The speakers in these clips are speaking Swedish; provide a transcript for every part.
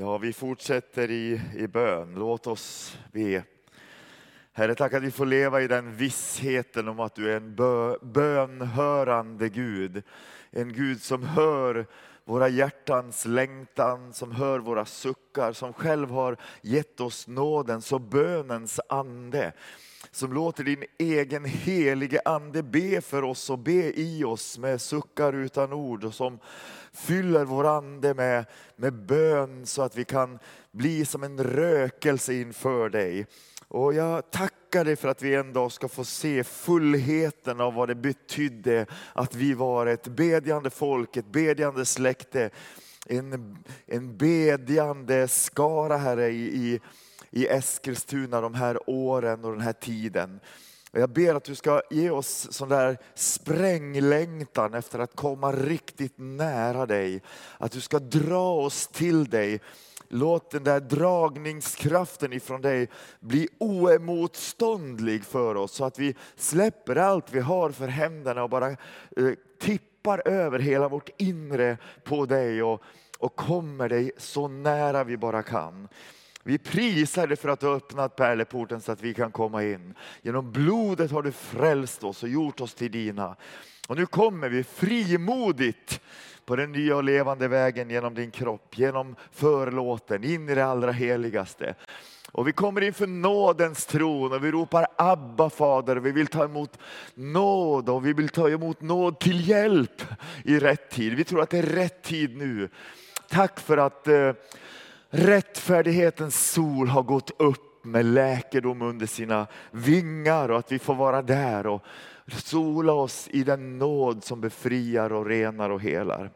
Ja, vi fortsätter i, i bön. Låt oss be. Herre, tack att vi får leva i den vissheten om att du är en bö, bönhörande Gud. En Gud som hör våra hjärtans längtan, som hör våra suckar, som själv har gett oss nådens och bönens ande som låter din egen helige ande be för oss och be i oss med suckar utan ord och som fyller vår ande med, med bön så att vi kan bli som en rökelse inför dig. Och jag tackar dig för att vi en dag ska få se fullheten av vad det betydde att vi var ett bedjande folk, ett bedjande släkte, en, en bedjande skara Herre i, i i Eskilstuna de här åren och den här tiden. Jag ber att du ska ge oss sån där spränglängtan efter att komma riktigt nära dig. Att du ska dra oss till dig. Låt den där dragningskraften ifrån dig bli oemotståndlig för oss så att vi släpper allt vi har för händerna och bara eh, tippar över hela vårt inre på dig och, och kommer dig så nära vi bara kan. Vi prisar dig för att du har öppnat pärleporten så att vi kan komma in. Genom blodet har du frälst oss och gjort oss till dina. Och nu kommer vi frimodigt på den nya och levande vägen genom din kropp, genom förlåten, in i det allra heligaste. Och vi kommer inför nådens tron och vi ropar Abba Fader. Vi vill ta emot nåd och vi vill ta emot nåd till hjälp i rätt tid. Vi tror att det är rätt tid nu. Tack för att eh, rättfärdighetens sol har gått upp med läkedom under sina vingar och att vi får vara där och sola oss i den nåd som befriar och renar och helar.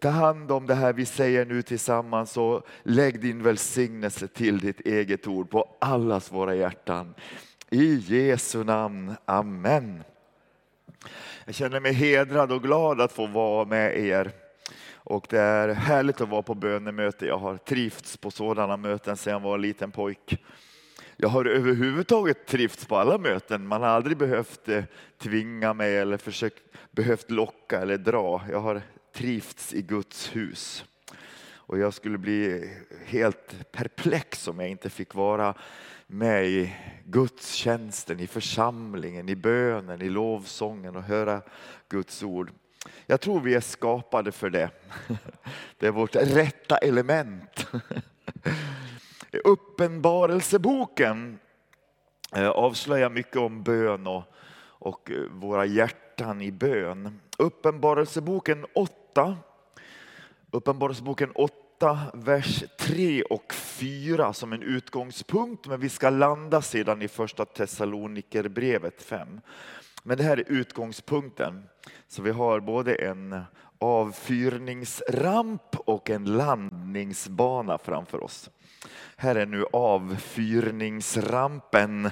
Ta hand om det här vi säger nu tillsammans och lägg din välsignelse till ditt eget ord på allas våra hjärtan. I Jesu namn, Amen. Jag känner mig hedrad och glad att få vara med er. Och det är härligt att vara på bönemöte. Jag har trivts på sådana möten sedan jag var en liten pojk. Jag har överhuvudtaget trivts på alla möten. Man har aldrig behövt eh, tvinga mig eller försökt, behövt locka eller dra. Jag har trivts i Guds hus. Och jag skulle bli helt perplex om jag inte fick vara med i gudstjänsten, i församlingen, i bönen, i lovsången och höra Guds ord. Jag tror vi är skapade för det. Det är vårt rätta element. Uppenbarelseboken eh, avslöjar mycket om bön och, och eh, våra hjärtan i bön. Uppenbarelseboken 8, Uppenbarelseboken 8, vers 3 och 4 som en utgångspunkt, men vi ska landa sedan i första Thessalonikerbrevet 5. Men det här är utgångspunkten. Så vi har både en avfyrningsramp och en landningsbana framför oss. Här är nu avfyrningsrampen.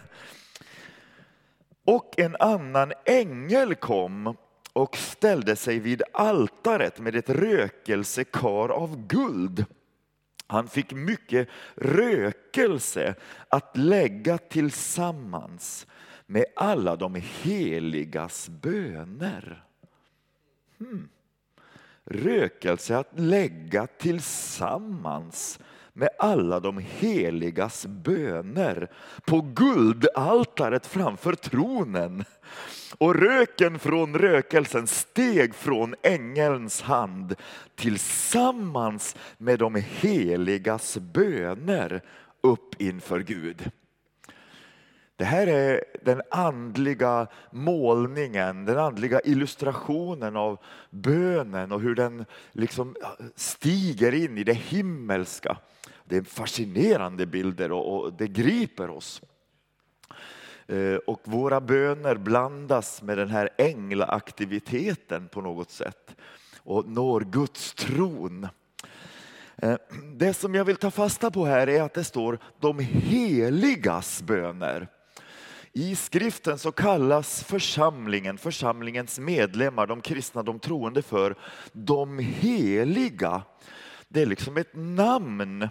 Och en annan ängel kom och ställde sig vid altaret med ett rökelsekar av guld. Han fick mycket rökelse att lägga tillsammans med alla de heligas böner. Hmm. Rökelse att lägga tillsammans med alla de heligas böner på guldaltaret framför tronen. Och röken från rökelsen steg från ängelns hand tillsammans med de heligas böner upp inför Gud. Det här är den andliga målningen, den andliga illustrationen av bönen och hur den liksom stiger in i det himmelska. Det är fascinerande bilder och det griper oss. Eh, och våra böner blandas med den här änglaaktiviteten på något sätt och når Guds tron. Eh, det som jag vill ta fasta på här är att det står de heligas böner. I skriften så kallas församlingen, församlingens medlemmar, de kristna, de troende för de heliga. Det är liksom ett namn,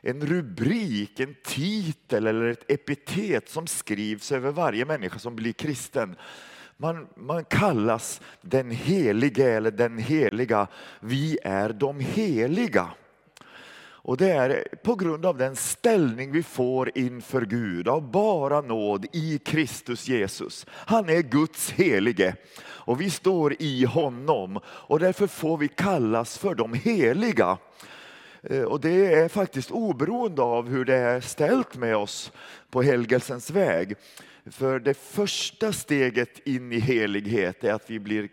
en rubrik, en titel eller ett epitet som skrivs över varje människa som blir kristen. Man, man kallas den helige eller den heliga. Vi är de heliga. Och det är på grund av den ställning vi får inför Gud av bara nåd i Kristus Jesus. Han är Guds helige och vi står i honom och därför får vi kallas för de heliga. Eh, och det är faktiskt oberoende av hur det är ställt med oss på helgelsens väg. För det första steget in i helighet är att vi blir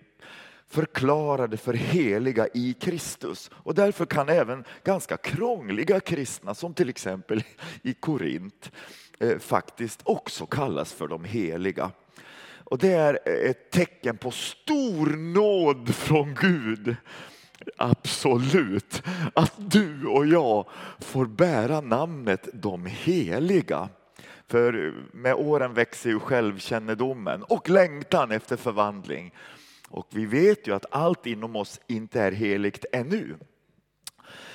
förklarade för heliga i Kristus. Och därför kan även ganska krångliga kristna, som till exempel i Korint, eh, faktiskt också kallas för de heliga. Och det är eh, ett tecken på stor nåd från Gud. Absolut, att du och jag får bära namnet de heliga. För med åren växer ju självkännedomen och längtan efter förvandling. Och vi vet ju att allt inom oss inte är heligt ännu.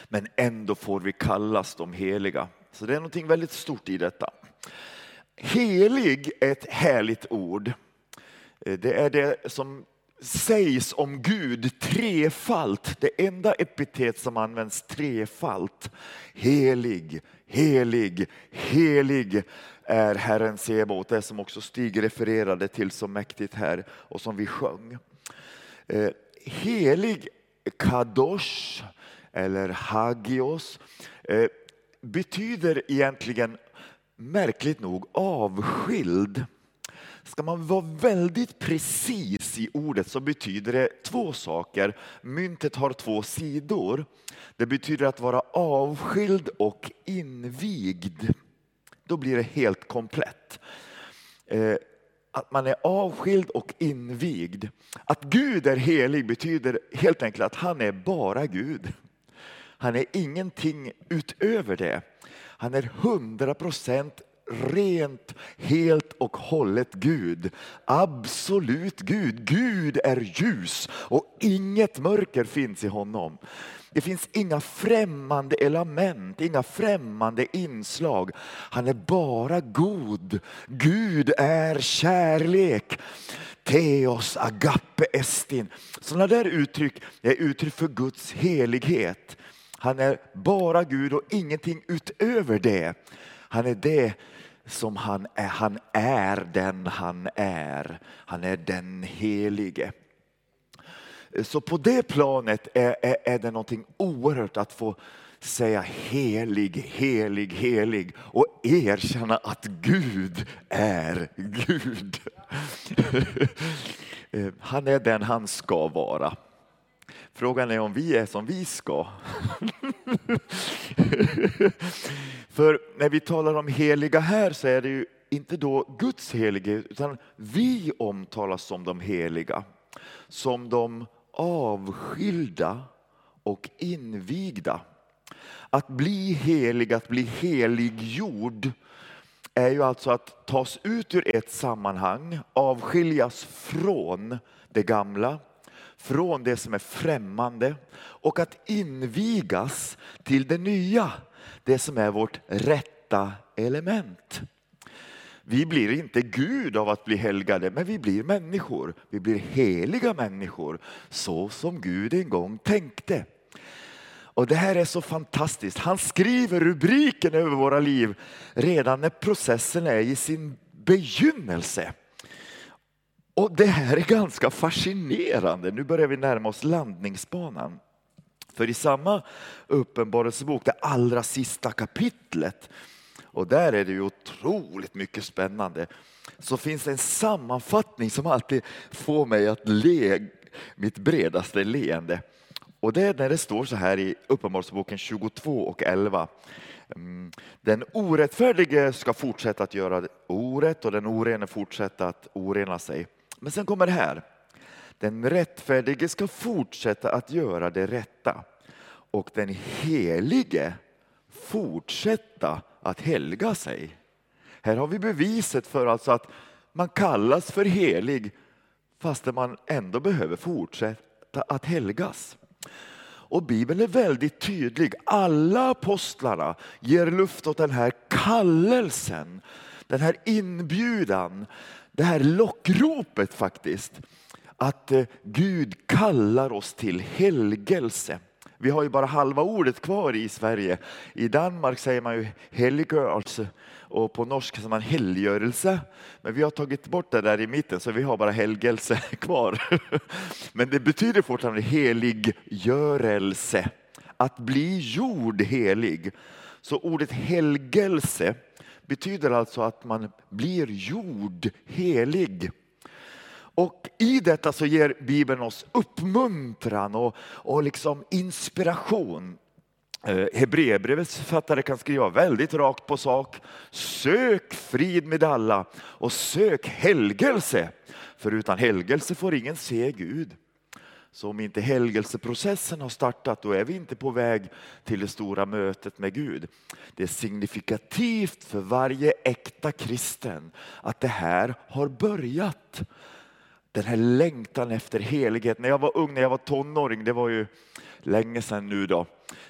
Men ändå får vi kallas de heliga. Så det är någonting väldigt stort i detta. Helig är ett härligt ord. Eh, det är det som sägs om Gud trefalt. Det enda epitet som används trefalt. Helig, helig, helig är Herren Sebaot. Det som också Stig refererade till så mäktigt här och som vi sjöng. Eh, helig kadosh eller hagios eh, betyder egentligen märkligt nog avskild. Ska man vara väldigt precis i ordet så betyder det två saker. Myntet har två sidor. Det betyder att vara avskild och invigd. Då blir det helt komplett. Eh, att man är avskild och invigd. Att Gud är helig betyder helt enkelt att han är bara Gud. Han är ingenting utöver det. Han är hundra procent rent, helt och hållet Gud. Absolut Gud. Gud är ljus och inget mörker finns i honom. Det finns inga främmande element, inga främmande inslag. Han är bara god. Gud är kärlek. Theos agape estin. Sådana där uttryck är uttryck för Guds helighet. Han är bara Gud och ingenting utöver det. Han är det som han är. Han är den han är. Han är den helige. Så på det planet är, är, är det någonting oerhört att få säga helig, helig, helig och erkänna att Gud är Gud. Eh, han är den han ska vara. Frågan är om vi är som vi ska. För när vi talar om heliga här så är det ju inte då Guds helighet, utan vi omtalas som de heliga. Som de avskilda och invigda. Att bli helig, att bli heliggjord är ju alltså att tas ut ur ett sammanhang, avskiljas från det gamla, från det som är främmande och att invigas till det nya, det som är vårt rätta element. Vi blir inte Gud av att bli helgade, men vi blir människor. Vi blir heliga människor, så som Gud en gång tänkte. Och Det här är så fantastiskt. Han skriver rubriken över våra liv redan när processen är i sin begynnelse. Och Det här är ganska fascinerande. Nu börjar vi närma oss landningsbanan. För i samma uppenbarelsebok, det allra sista kapitlet, och där är det ju otroligt mycket spännande. Så finns det en sammanfattning som alltid får mig att le mitt bredaste leende. Och det är när det står så här i Uppenbarelseboken 22 och 11. Mm, den orättfärdige ska fortsätta att göra orätt och den orene fortsätta att orena sig. Men sen kommer det här. Den rättfärdige ska fortsätta att göra det rätta och den helige fortsätta att helga sig. Här har vi beviset för alltså att man kallas för helig fast man ändå behöver fortsätta att helgas. Och Bibeln är väldigt tydlig. Alla apostlarna ger luft åt den här kallelsen, den här inbjudan, det här lockropet faktiskt. Att eh, Gud kallar oss till helgelse. Vi har ju bara halva ordet kvar i Sverige. I Danmark säger man ju helgörelse och på norska säger man helgörelse. Men vi har tagit bort det där i mitten så vi har bara helgelse kvar. Men det betyder fortfarande heliggörelse. Att bli gjord helig. Så ordet helgelse betyder alltså att man blir gjord helig. Och i detta så ger Bibeln oss uppmuntran och, och liksom inspiration. Eh, Hebreerbrevets författare kan skriva väldigt rakt på sak. Sök frid med alla och sök helgelse. För utan helgelse får ingen se Gud. Så om inte helgelseprocessen har startat då är vi inte på väg till det stora mötet med Gud. Det är signifikativt för varje äkta kristen att det här har börjat. Den här längtan efter helighet. När jag var ung, när jag var tonåring, det var ju länge sedan nu då.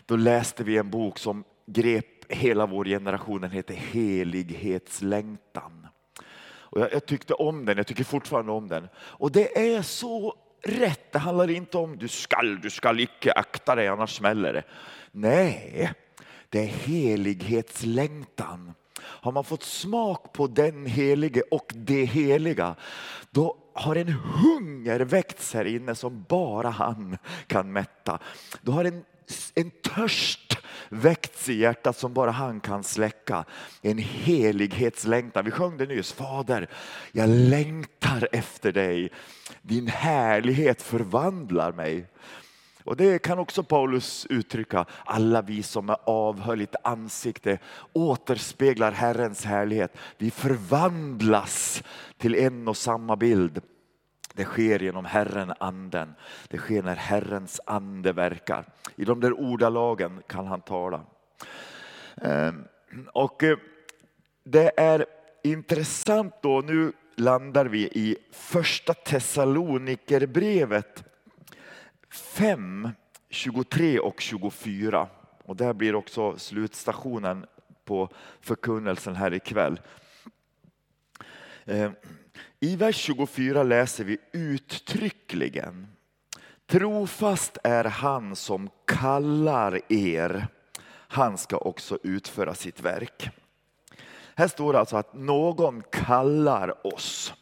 Då läste vi en bok som grep hela vår generation. Den heter Helighetslängtan. Och jag, jag, tyckte om den, jag tycker fortfarande om den. Och det är så rätt. Det handlar inte om du skall, du skall icke akta dig annars smäller det. Nej, det är helighetslängtan. Har man fått smak på den helige och det heliga, då har en hunger väckts här inne som bara han kan mätta. Då har en, en törst väckts i hjärtat som bara han kan släcka. En helighetslängtan. Vi sjöng det nyss. Fader, jag längtar efter dig. Din härlighet förvandlar mig. Och Det kan också Paulus uttrycka. Alla vi som med avhöljt ansikte återspeglar Herrens härlighet. Vi förvandlas till en och samma bild. Det sker genom Herren, anden. Det sker när Herrens ande verkar. I de där ordalagen kan han tala. Ehm, och eh, det är intressant då, nu landar vi i första Thessalonikerbrevet 5, 23 och 24. Och där blir också slutstationen på förkunnelsen här ikväll. Ehm, i vers 24 läser vi uttryckligen Trofast är han som kallar er. Han ska också utföra sitt verk. Här står det alltså att någon kallar oss.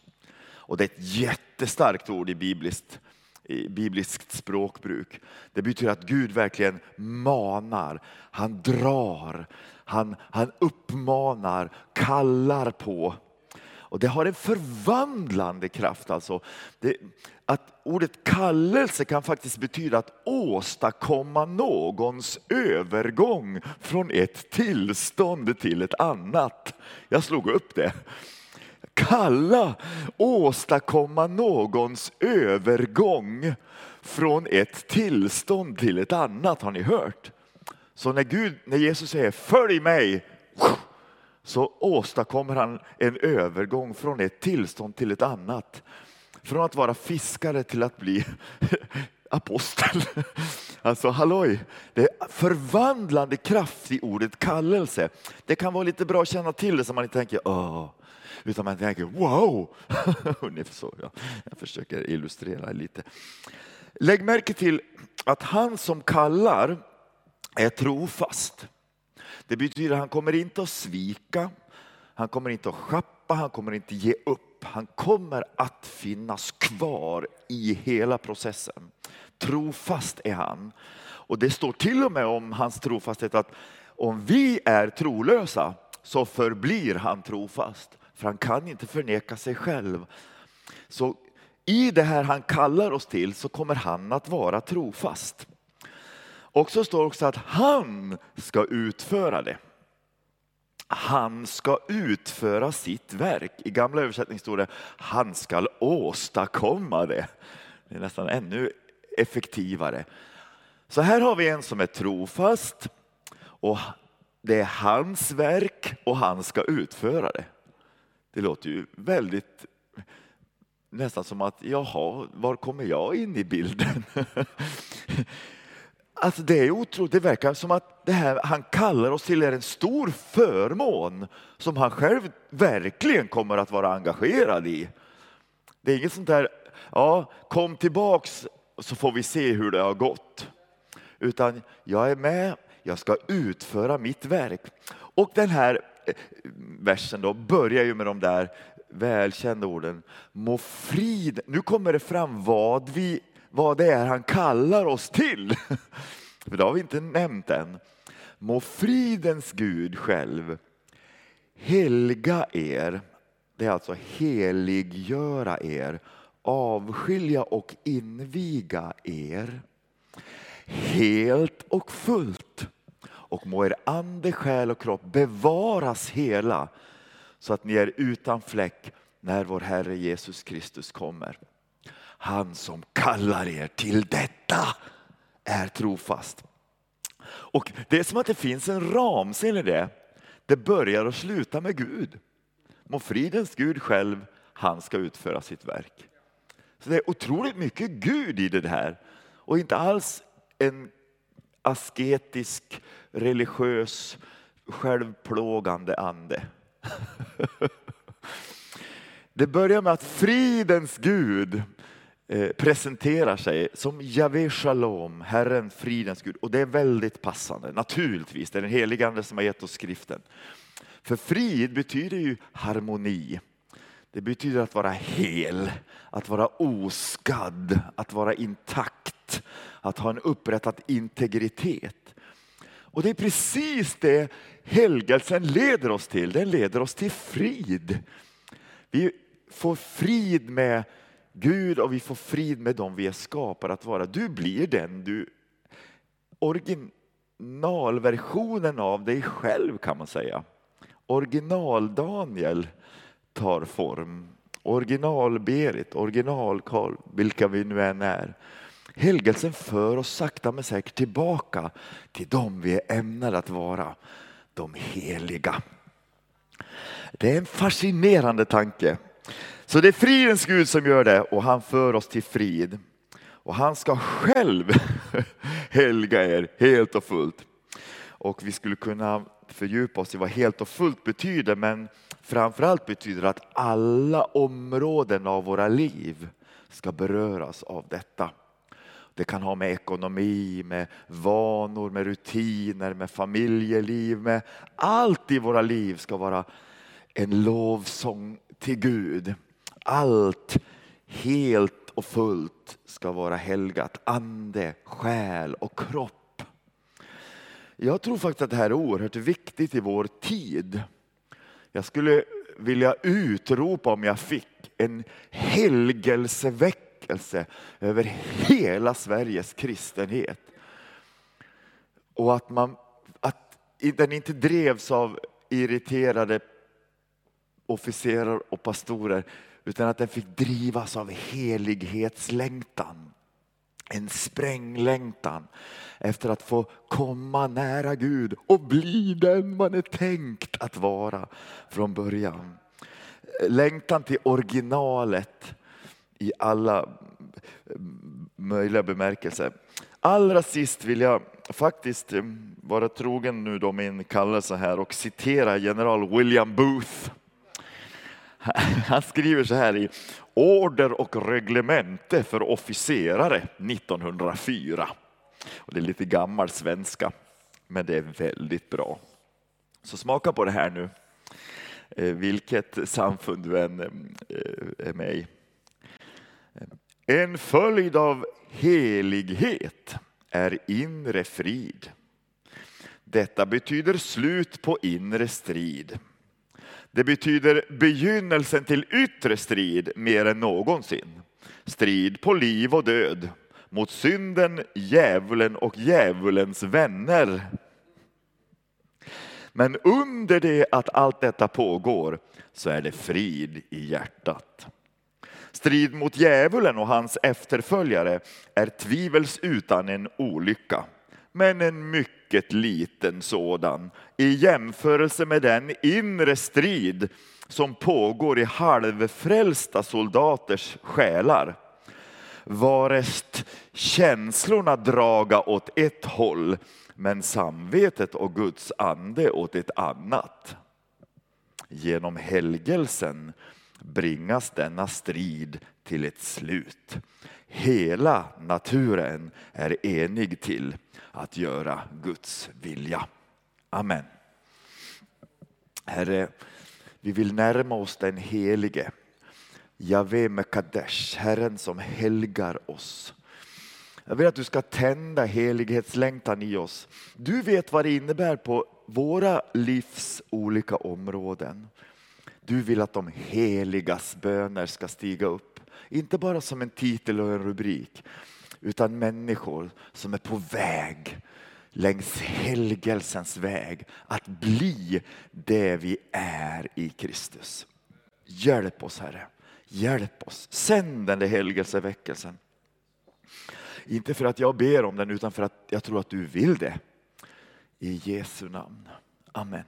Och det är ett jättestarkt ord i bibliskt, i bibliskt språkbruk. Det betyder att Gud verkligen manar, han drar, han, han uppmanar, kallar på. Och det har en förvandlande kraft. Alltså. Det, att ordet kallelse kan faktiskt betyda att åstadkomma någons övergång från ett tillstånd till ett annat. Jag slog upp det. Kalla, åstadkomma någons övergång från ett tillstånd till ett annat. Har ni hört? Så när, Gud, när Jesus säger följ mig så åstadkommer han en övergång från ett tillstånd till ett annat. Från att vara fiskare till att bli apostel. Alltså halloj, det är förvandlande kraft i ordet kallelse. Det kan vara lite bra att känna till det så man inte tänker åh, utan man tänker wow. Jag försöker illustrera lite. Lägg märke till att han som kallar är trofast. Det betyder att han kommer inte att svika, han kommer inte att schappa, han kommer inte ge upp. Han kommer att finnas kvar i hela processen. Trofast är han. Och det står till och med om hans trofasthet att om vi är trolösa så förblir han trofast. För han kan inte förneka sig själv. Så i det här han kallar oss till så kommer han att vara trofast. Och så står också att han ska utföra det. Han ska utföra sitt verk. I gamla översättning står det han ska åstadkomma det. Det är nästan ännu effektivare. Så här har vi en som är trofast och det är hans verk och han ska utföra det. Det låter ju väldigt nästan som att jaha, var kommer jag in i bilden? Alltså det är otroligt, det verkar som att det här han kallar oss till är en stor förmån som han själv verkligen kommer att vara engagerad i. Det är inget sånt där, ja kom tillbaks så får vi se hur det har gått. utan jag är med, jag ska utföra mitt verk. Och den här eh, versen då börjar ju med de där välkända orden. Må frid, nu kommer det fram vad, vi, vad det är han kallar oss till. För det har vi inte nämnt än. Må fridens Gud själv helga er, det är alltså heliggöra er, avskilja och inviga er helt och fullt. Och må er ande, själ och kropp bevaras hela så att ni är utan fläck när vår Herre Jesus Kristus kommer. Han som kallar er till detta är trofast. Och Det är som att det finns en ram, ser ni det? Det börjar och slutar med Gud. Må fridens Gud själv, han ska utföra sitt verk. Så Det är otroligt mycket Gud i det här och inte alls en asketisk, religiös, självplågande ande. Det börjar med att fridens Gud Eh, presenterar sig som Javé Shalom, Herren fridens Gud. Och det är väldigt passande, naturligtvis. Det är den helige Ande som har gett oss skriften. För frid betyder ju harmoni. Det betyder att vara hel, att vara oskadd, att vara intakt, att ha en upprättad integritet. Och det är precis det helgelsen leder oss till. Den leder oss till frid. Vi får frid med Gud och vi får frid med dem vi är skapade att vara. Du blir den du originalversionen av dig själv kan man säga. Original-Daniel tar form. Original-Berit, original-Karl, vilka vi nu än är. Helgelsen för oss sakta men säkert tillbaka till dem vi är ämnade att vara, de heliga. Det är en fascinerande tanke. Så det är fridens Gud som gör det och han för oss till frid. Och han ska själv helga er helt och fullt. Och vi skulle kunna fördjupa oss i vad helt och fullt betyder men framförallt betyder det att alla områden av våra liv ska beröras av detta. Det kan ha med ekonomi, med vanor, med rutiner, med familjeliv, med allt i våra liv ska vara en lovsång till Gud. Allt helt och fullt ska vara helgat, ande, själ och kropp. Jag tror faktiskt att det här är oerhört viktigt i vår tid. Jag skulle vilja utropa om jag fick en helgelseväckelse över hela Sveriges kristenhet. Och att, man, att den inte drevs av irriterade officerare och pastorer utan att den fick drivas av helighetslängtan. En spränglängtan efter att få komma nära Gud och bli den man är tänkt att vara från början. Längtan till originalet i alla möjliga bemärkelser. Allra sist vill jag faktiskt eh, vara trogen nu då min kallelse här och citera general William Booth Han skriver så här i Order och reglemente för officerare 1904. Och det är lite gammal svenska, men det är väldigt bra. Så smaka på det här nu, eh, vilket samfund du än eh, är med i. En följd av helighet är inre frid. Detta betyder slut på inre strid. Det betyder begynnelsen till yttre strid mer än någonsin. Strid på liv och död mot synden, djävulen och djävulens vänner. Men under det att allt detta pågår så är det frid i hjärtat. Strid mot djävulen och hans efterföljare är tvivelsutan en olycka men en mycket liten sådan i jämförelse med den inre strid som pågår i halvfrälsta soldaters själar. Varest känslorna draga åt ett håll men samvetet och Guds ande åt ett annat. Genom helgelsen bringas denna strid till ett slut. Hela naturen är enig till att göra Guds vilja. Amen. Herre, vi vill närma oss den helige. Jave Mekadesh, Herren som helgar oss. Jag vill att du ska tända helighetslängtan i oss. Du vet vad det innebär på våra livs olika områden. Du vill att de heligas böner ska stiga upp. Inte bara som en titel och en rubrik, utan människor som är på väg längs helgelsens väg att bli det vi är i Kristus. Hjälp oss Herre, hjälp oss. Sänd den där helgelseväckelsen. Inte för att jag ber om den utan för att jag tror att du vill det. I Jesu namn. Amen.